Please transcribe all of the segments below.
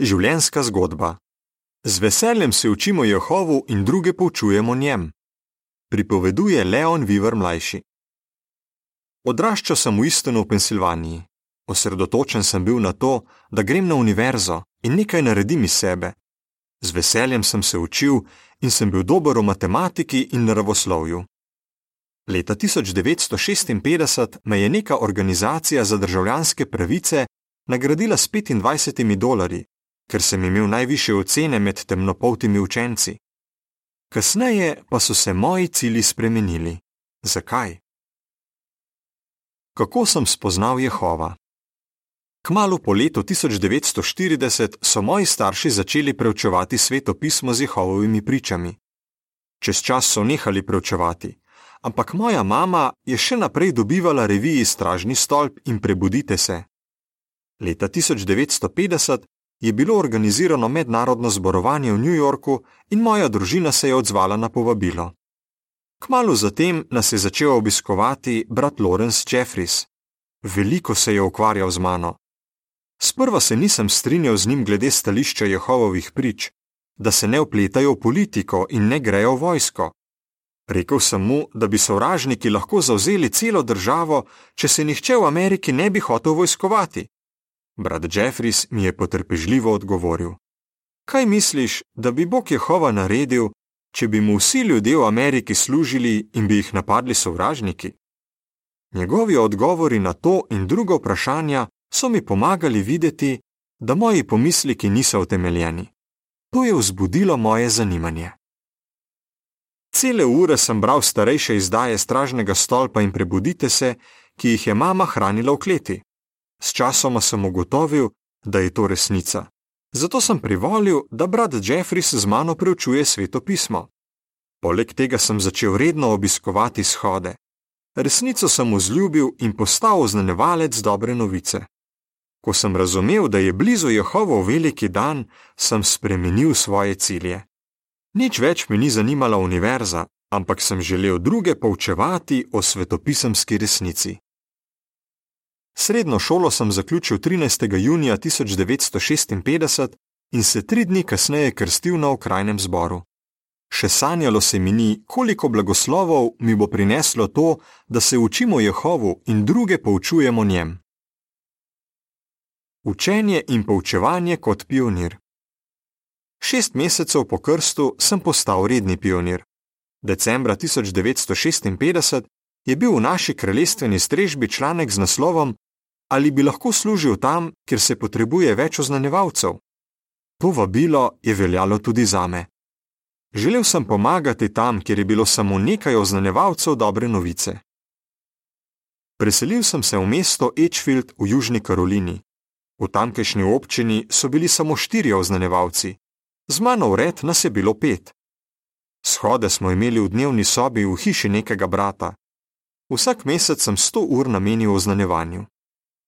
Življenjska zgodba. Z veseljem se učimo Jehovu in druge poučujemo njem. Pripoveduje Leon Viver mlajši. Odraščal sem v Istonu v Pensilvaniji. Osredotočen sem bil na to, da grem na univerzo in nekaj naredim iz sebe. Z veseljem sem se učil in sem bil dober v matematiki in naravoslovju. Leta 1956 me je neka organizacija za državljanske pravice nagradila s 25 dolarji, ker sem imel najviše ocene med temnopoltimi učenci. Kasneje pa so se moji cilji spremenili. Zakaj? Kako sem spoznal Jehova? Kmalu po letu 1940 so moji starši začeli preučevati svetopismo z Jehovovimi pričami. Čez čas so nehali preučevati, ampak moja mama je še naprej dobivala reviji Stražni stolp in Prebudite se. Leta 1950 je bilo organizirano mednarodno zborovanje v New Yorku in moja družina se je odzvala na povabilo. Kmalu zatem nas je začel obiskovati brat Lawrence Jeffries. Veliko se je ukvarjal z mano. Sprva se nisem strinjal z njim glede stališča Jehovovih prič, da se ne upletajo v politiko in ne grejo v vojsko. Rekel sem mu, da bi sovražniki lahko zauzeli celo državo, če se nihče v Ameriki ne bi hotel vojskovati. Brat Jeffries mi je potrpežljivo odgovoril: Kaj misliš, da bi Bog Jehova naredil, če bi mu vsi ljudje v Ameriki služili in bi jih napadli sovražniki? Njegovi odgovori na to in druga vprašanja so mi pomagali videti, da moji pomisliki niso utemeljeni. To je vzbudilo moje zanimanje. Cele ure sem bral starejše izdaje Stražnega stolpa in Prebudite se, ki jih je mama hranila v kleti. Sčasoma sem ugotovil, da je to resnica. Zato sem privolil, da brat Jeffries z mano preučuje sveto pismo. Poleg tega sem začel redno obiskovati shode. Resnico sem vzljubil in postal oznanevalec dobre novice. Ko sem razumel, da je blizu Jehovov veliki dan, sem spremenil svoje cilje. Nič več mi ni zanimala univerza, ampak sem želel druge poučevati o svetopisemski resnici. Srednjo šolo sem zaključil 13. junija 1956 in se tri dni kasneje krstil na okrajnem zboru. Še sanjalo se mi ni, koliko blagoslovov mi bo prineslo to, da se učimo Jehovu in druge poučujemo njem. Učenje in poučevanje kot pionir. Šest mesecev po krstu sem postal redni pionir. Decembra 1956 je bil v naši kraljestveni strežbi članek z naslovom Ali bi lahko služil tam, kjer se potrebuje več oznanjevalcev? To vabilo je veljalo tudi zame. Želel sem pomagati tam, kjer je bilo samo nekaj oznanjevalcev dobre novice. Preselil sem se v mesto Edgefield v Južni Karolini. V tamkajšnji občini so bili samo štirje oznanjevalci, z mano vred nas je bilo pet. Shode smo imeli v dnevni sobi v hiši nekega brata. Vsak mesec sem sto ur namenil oznanjevanju.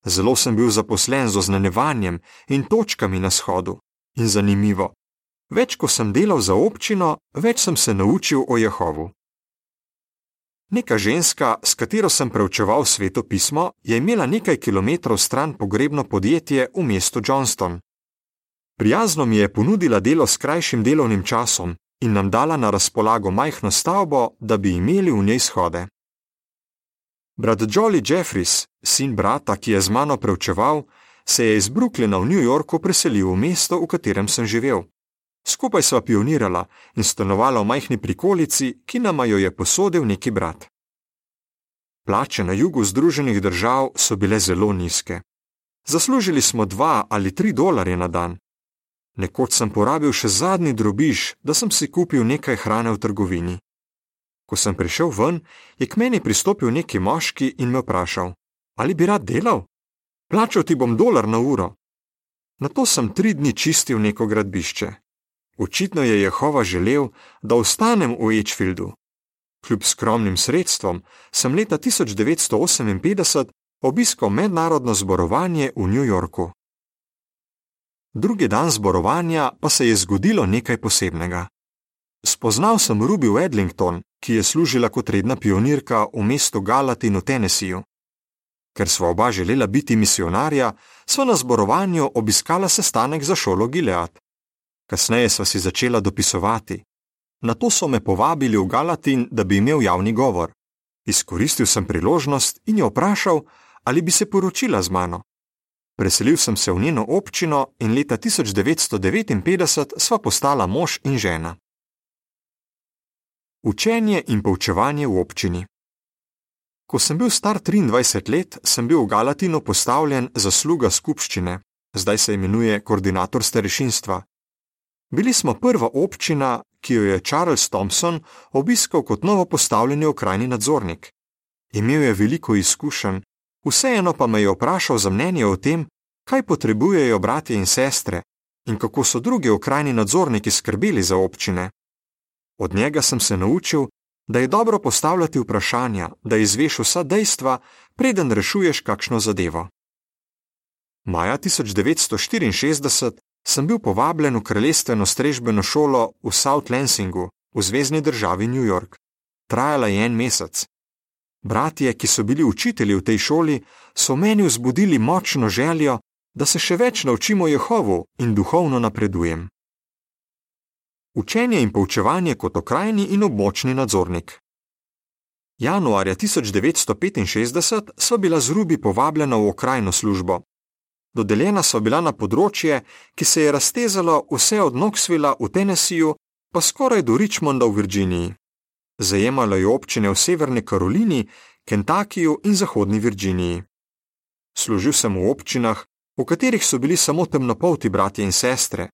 Zelo sem bil zaposlen z oznanjevanjem in točkami na shodu. In zanimivo, več ko sem delal za občino, več sem se naučil o Jehovu. Neka ženska, s katero sem preučeval sveto pismo, je imela nekaj kilometrov stran pogrebno podjetje v mestu Johnston. Prijazno mi je ponudila delo s krajšim delovnim časom in nam dala na razpolago majhno stavbo, da bi imeli v njej shode. Brat Jolly Jeffries, sin brata, ki je z mano preučeval, se je iz Brooklyna v New Yorku preselil v mesto, v katerem sem živel. Skupaj sva pionirala in stanovala v majhni prikolici, ki nama jo je posodil neki brat. Plače na jugu Združenih držav so bile zelo nizke. Zaslužili smo dva ali tri dolarje na dan. Nekoč sem porabil še zadnji drobiž, da sem si kupil nekaj hrane v trgovini. Ko sem prišel ven, je k meni pristopil neki moški in me vprašal: Ali bi rad delal? Plačal ti bom dolar na uro. Na to sem tri dni čistil neko gradbišče. Očitno je Jehova želel, da ostanem v Edgefieldu. Kljub skromnim sredstvom sem leta 1958 obiskal mednarodno zborovanje v New Yorku. Drugi dan zborovanja pa se je zgodilo nekaj posebnega. Spoznal sem Ruby Wedlington, ki je služila kot redna pionirka v mestu Galatin v Tennesseeju. Ker sva oba želela biti misionarja, sva na zborovanju obiskala sestanek za šolo Gilead. Kasneje sva si začela dopisovati. Na to so me povabili v Galatin, da bi imel javni govor. Izkoristil sem priložnost in jo vprašal, ali bi se poročila z mano. Preselil sem se v njeno občino in leta 1959 sva postala mož in žena. Učenje in poučevanje v občini. Ko sem bil star 23 let, sem bil v Galatinu postavljen za sluga skupščine, zdaj se imenuje koordinator starešinstva. Bili smo prva občina, ki jo je Charles Thompson obiskal kot novo postavljeni okrajni nadzornik. Imel je veliko izkušenj, vseeno pa me je vprašal za mnenje o tem, kaj potrebujejo bratje in sestre in kako so drugi okrajni nadzorniki skrbeli za občine. Od njega sem se naučil, da je dobro postavljati vprašanja, da izveš vsa dejstva, preden rešuješ kakšno zadevo. Maja 1964 sem bil povabljen v kraljestveno strežbeno šolo v South Lansingu v zvezdni državi New York. Trajala je en mesec. Bratje, ki so bili učitelji v tej šoli, so meni vzbudili močno željo, da se še več naučimo Jehovu in duhovno napredujem. Učenje in poučevanje kot okrajni in območni nadzornik. Januarja 1965 so bila z Rubi povabljena v okrajno službo. Dodeljena so bila na področje, ki se je raztezalo vse od Knoxvilla v Tennesseeju pa skoraj do Richmonda v Virginiji. Zajemalo je občine v Severni Karolini, Kentuckyju in Zahodni Virginiji. Služil sem v občinah, v katerih so bili samo temnopolti bratje in sestre,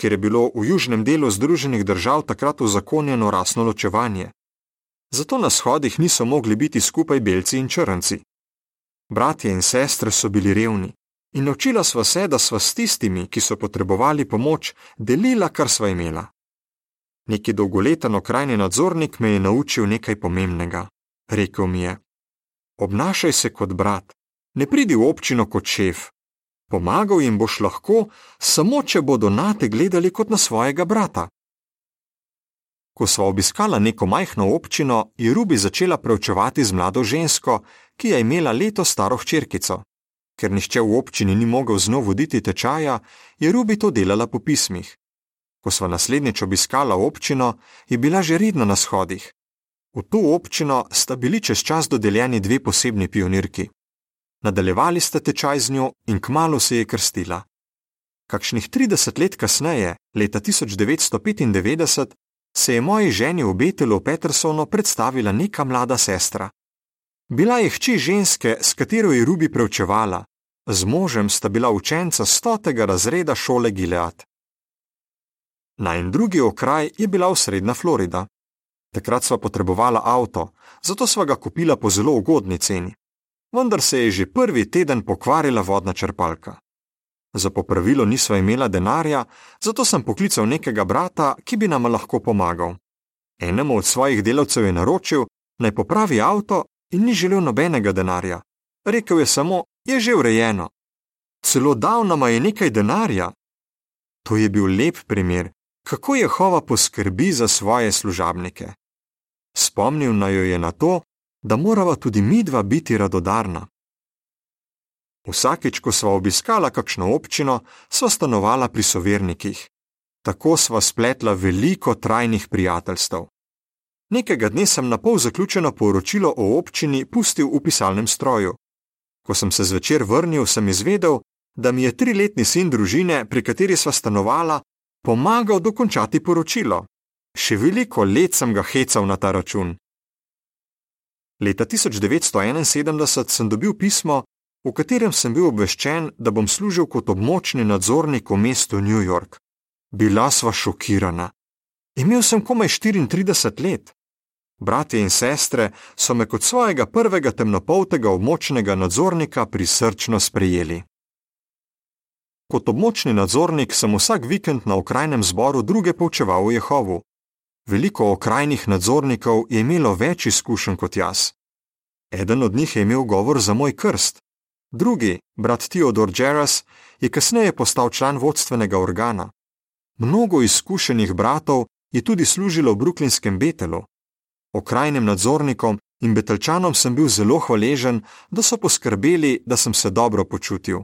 ker je bilo v južnem delu Združenih držav takrat uzakonjeno rasno ločevanje. Zato na shodih niso mogli biti skupaj belci in črnci. Bratje in sestre so bili revni in naučila sva se, da sva s tistimi, ki so potrebovali pomoč, delila, kar sva imela. Neki dolgoleten okrajni nadzornik me je naučil nekaj pomembnega. Rekel mi je: Obnašaj se kot brat, ne pridi v občino kot šef, Pomagal jim boš lahko, samo če bodo na te gledali kot na svojega brata. Ko sva obiskala neko majhno občino, je Rubi začela preučevati z mlado žensko, ki je imela leto staro hčerkico. Ker nišče v občini ni mogel z njo voditi tečaja, je Rubi to delala po pismih. Ko sva naslednjič obiskala občino, je bila že redno na shodih. V to občino sta bili čez čas dodeljeni dve posebni pionirki nadaljevali sta tečaj z njo in kmalo se je krstila. Kakšnih 30 let kasneje, leta 1995, se je moji ženi v Betelu Petersonu predstavila neka mlada sestra. Bila je hči ženske, s katero je Rubi preučevala, z možem sta bila učenca stotega razreda šole Gilead. Na en drugi okraj je bila osrednja Florida. Takrat sva potrebovala avto, zato sva ga kupila po zelo ugodni ceni vendar se je že prvi teden pokvarila vodna črpalka. Za popravilo nisva imela denarja, zato sem poklical nekega brata, ki bi nam lahko pomagal. Enemu od svojih delavcev je naročil, naj popravi avto in ni želel nobenega denarja. Rekel je samo: Je že urejeno. Celo dal nama je nekaj denarja. To je bil lep primer, kako Jehova poskrbi za svoje služabnike. Spomnil naj jo je na to, da morava tudi midva biti radodarna. Vsakič, ko sva obiskala kakšno občino, sva stanovala pri sovernikih. Tako sva spletla veliko trajnih prijateljstev. Nekega dne sem na pol zaključeno poročilo o občini pustil v pisalnem stroju. Ko sem se zvečer vrnil, sem izvedel, da mi je triletni sin družine, pri kateri sva stanovala, pomagal dokončati poročilo. Še veliko let sem ga hecal na ta račun. Leta 1971 sem dobil pismo, v katerem sem bil obveščen, da bom služil kot območni nadzornik v mestu New York. Bila sva šokirana. Imel sem komaj 34 let. Bratje in sestre so me kot svojega prvega temnopoltega območnega nadzornika prisrčno sprejeli. Kot območni nadzornik sem vsak vikend na okrajnem zboru druge poučeval v Jehovu. Veliko okrajnih nadzornikov je imelo več izkušenj kot jaz. Eden od njih je imel govor za moj krst, drugi, brat Theodor Jeras, je kasneje postal član vodstvenega organa. Mnogo izkušenih bratov je tudi služilo v Brooklynskem Betelu. Okrajnim nadzornikom in betelčanom sem bil zelo hvaležen, da so poskrbeli, da sem se dobro počutil.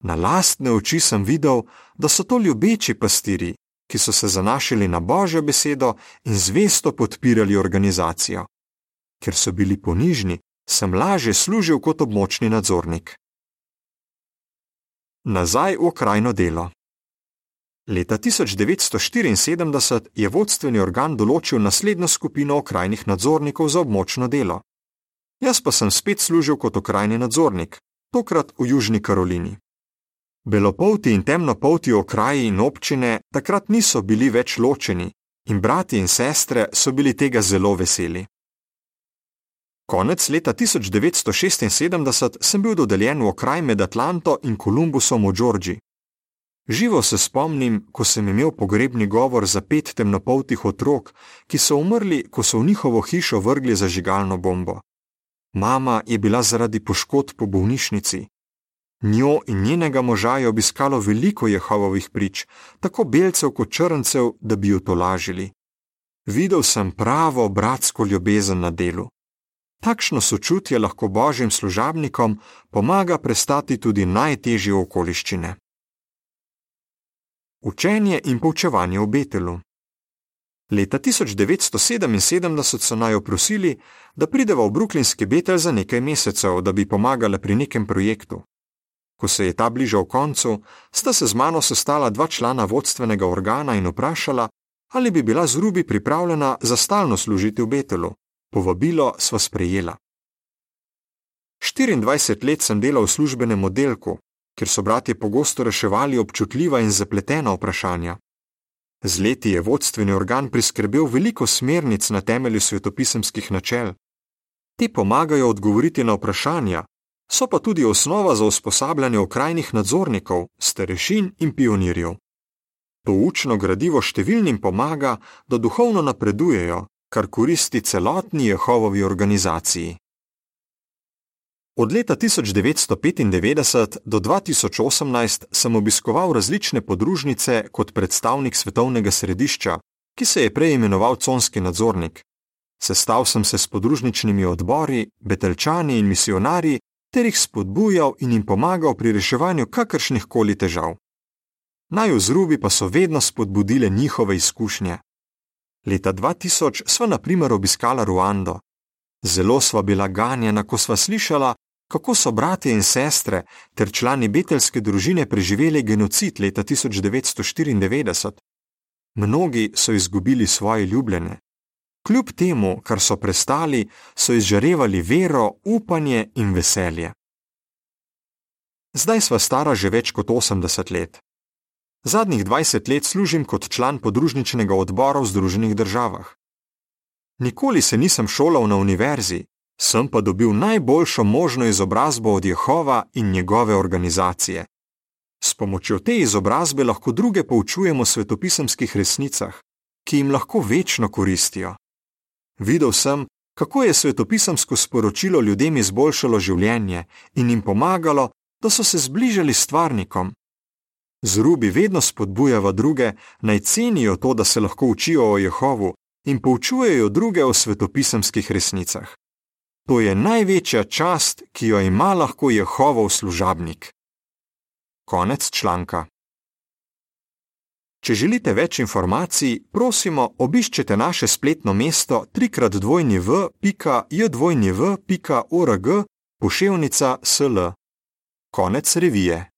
Na lastne oči sem videl, da so to ljubeči pastiri, ki so se zanašali na Božjo besedo in zvesto podpirali organizacijo. Ker so bili ponižni, sem lažje služil kot območni nadzornik. Nazaj v okrajno delo. Leta 1974 je vodstveni organ določil naslednjo skupino okrajnih nadzornikov za območno delo. Jaz pa sem spet služil kot okrajni nadzornik, tokrat v Južni Karolini. Belopolti in temnopolti okraji in občine takrat niso bili več ločeni in brati in sestre so bili tega zelo veseli. Konec leta 1976 sem bil dodeljen v okraj med Atlanto in Kolumbusom v Džordži. Živo se spomnim, ko sem imel pogrebni govor za pet temnopoltih otrok, ki so umrli, ko so v njihovo hišo vrgli zažigalno bombo. Mama je bila zaradi poškodb po bolnišnici. Njo in njenega moža je obiskalo veliko Jehovovih prič, tako belcev kot črncev, da bi jo tolažili. Videl sem pravo bratsko ljubezen na delu. Takšno sočutje lahko božjim služabnikom pomaga prestati tudi najtežje okoliščine. Učenje in poučevanje v Betelu. Leta 1977 so naj prosili, da prideva v Brooklynski Betel za nekaj mesecev, da bi pomagala pri nekem projektu. Ko se je ta bližal koncu, sta se z mano sestala dva člana vodstvenega organa in vprašala, ali bi bila z Rubi pripravljena za stalno služiti v Betelu. Povabilo sva sprejela. 24 let sem delal v službenem oddelku, kjer so bratje pogosto reševali občutljiva in zapletena vprašanja. Z leti je vodstveni organ priskrbel veliko smernic na temelju svetopisemskih načel. Ti pomagajo odgovoriti na vprašanja, so pa tudi osnova za usposabljanje okrajnih nadzornikov, starešin in pionirjev. To učno gradivo številnim pomaga, da duhovno napredujejo, kar koristi celotni Jehovovi organizaciji. Od leta 1995 do 2018 sem obiskoval različne podružnice kot predstavnik svetovnega središča, ki se je prej imenoval Conski nadzornik. Sestal sem se s podružničnimi odbori, betelčani in misionarji ter jih spodbujal in jim pomagal pri reševanju kakršnih koli težav. Naj vzrubi pa so vedno spodbudile njihove izkušnje. Leta 2000 sva na primer obiskala Ruando. Zelo sva bila ganjena, ko sva slišala, kako so bratje in sestre ter člani betelske družine preživeli genocid leta 1994. Mnogi so izgubili svoje ljubljene, Kljub temu, kar so prestali, so izžarevali vero, upanje in veselje. Zdaj sva stara že več kot 80 let. Zadnjih 20 let služim kot član podružničnega odbora v Združenih državah. Nikoli se nisem šolal na univerzi, sem pa dobil najboljšo možno izobrazbo od Jehova in njegove organizacije. S pomočjo te izobrazbe lahko druge poučujemo o svetopisemskih resnicah, ki jim lahko večno koristijo. Videl sem, kako je svetopisamsko sporočilo ljudem izboljšalo življenje in jim pomagalo, da so se zbližali s stvarnikom. Z rubi vedno spodbujava druge, naj cenijo to, da se lahko učijo o Jehovu in poučujejo druge o svetopisamskih resnicah. To je največja čast, ki jo ima lahko Jehovov služabnik. Konec članka. Če želite več informacij, prosimo, obiščite naše spletno mesto www.jdvojnjev.org poševnica sl. Konec revije.